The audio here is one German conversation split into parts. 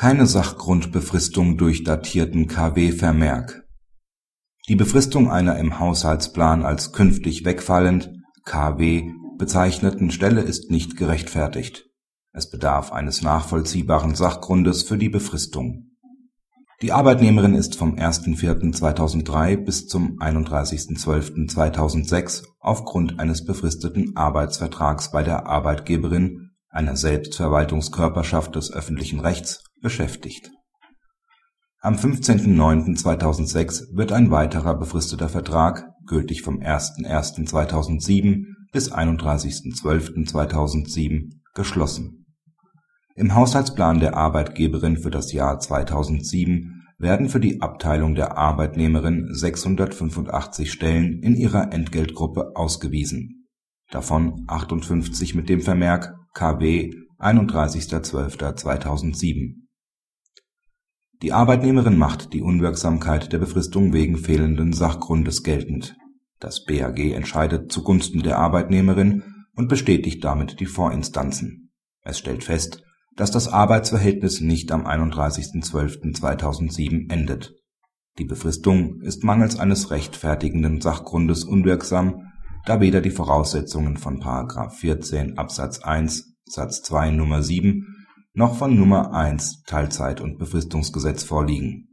Keine Sachgrundbefristung durch datierten KW-Vermerk Die Befristung einer im Haushaltsplan als künftig wegfallend (KW) bezeichneten Stelle ist nicht gerechtfertigt. Es bedarf eines nachvollziehbaren Sachgrundes für die Befristung. Die Arbeitnehmerin ist vom 01.04.2003 bis zum 31.12.2006 aufgrund eines befristeten Arbeitsvertrags bei der Arbeitgeberin, einer Selbstverwaltungskörperschaft des öffentlichen Rechts, beschäftigt. Am 15.09.2006 wird ein weiterer befristeter Vertrag, gültig vom 01.01.2007 bis 31.12.2007, geschlossen. Im Haushaltsplan der Arbeitgeberin für das Jahr 2007 werden für die Abteilung der Arbeitnehmerin 685 Stellen in ihrer Entgeltgruppe ausgewiesen, davon 58 mit dem Vermerk KW 31.12.2007. Die Arbeitnehmerin macht die Unwirksamkeit der Befristung wegen fehlenden Sachgrundes geltend. Das BAG entscheidet zugunsten der Arbeitnehmerin und bestätigt damit die Vorinstanzen. Es stellt fest, dass das Arbeitsverhältnis nicht am 31.12.2007 endet. Die Befristung ist mangels eines rechtfertigenden Sachgrundes unwirksam, da weder die Voraussetzungen von § 14 Absatz 1 Satz 2 Nummer 7 noch von Nummer 1 Teilzeit und Befristungsgesetz vorliegen.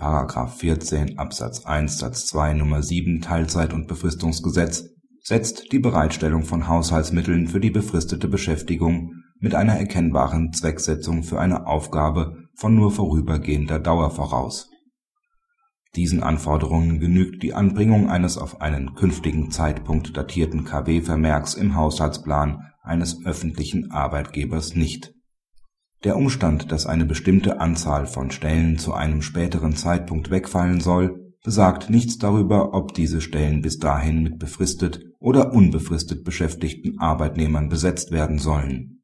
§ 14 Absatz 1 Satz 2 Nummer 7 Teilzeit und Befristungsgesetz setzt die Bereitstellung von Haushaltsmitteln für die befristete Beschäftigung mit einer erkennbaren Zwecksetzung für eine Aufgabe von nur vorübergehender Dauer voraus. Diesen Anforderungen genügt die Anbringung eines auf einen künftigen Zeitpunkt datierten KW-Vermerks im Haushaltsplan eines öffentlichen Arbeitgebers nicht. Der Umstand, dass eine bestimmte Anzahl von Stellen zu einem späteren Zeitpunkt wegfallen soll, besagt nichts darüber, ob diese Stellen bis dahin mit befristet oder unbefristet beschäftigten Arbeitnehmern besetzt werden sollen.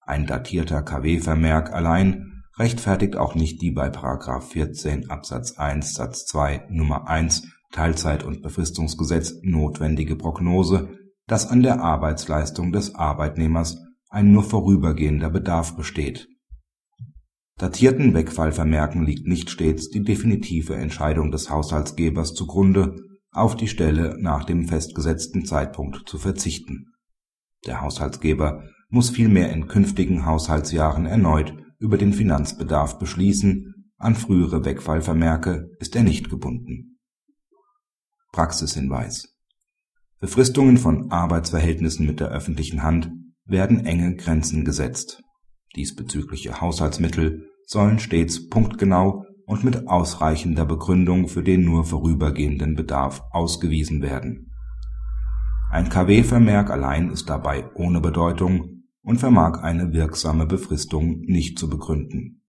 Ein datierter KW-Vermerk allein rechtfertigt auch nicht die bei § 14 Absatz 1 Satz 2 Nummer 1 Teilzeit und Befristungsgesetz notwendige Prognose, dass an der Arbeitsleistung des Arbeitnehmers ein nur vorübergehender Bedarf besteht. Datierten Wegfallvermerken liegt nicht stets die definitive Entscheidung des Haushaltsgebers zugrunde, auf die Stelle nach dem festgesetzten Zeitpunkt zu verzichten. Der Haushaltsgeber muss vielmehr in künftigen Haushaltsjahren erneut über den Finanzbedarf beschließen, an frühere Wegfallvermerke ist er nicht gebunden. Praxishinweis Befristungen von Arbeitsverhältnissen mit der öffentlichen Hand werden enge Grenzen gesetzt. Diesbezügliche Haushaltsmittel sollen stets punktgenau und mit ausreichender Begründung für den nur vorübergehenden Bedarf ausgewiesen werden. Ein KW-Vermerk allein ist dabei ohne Bedeutung und vermag eine wirksame Befristung nicht zu begründen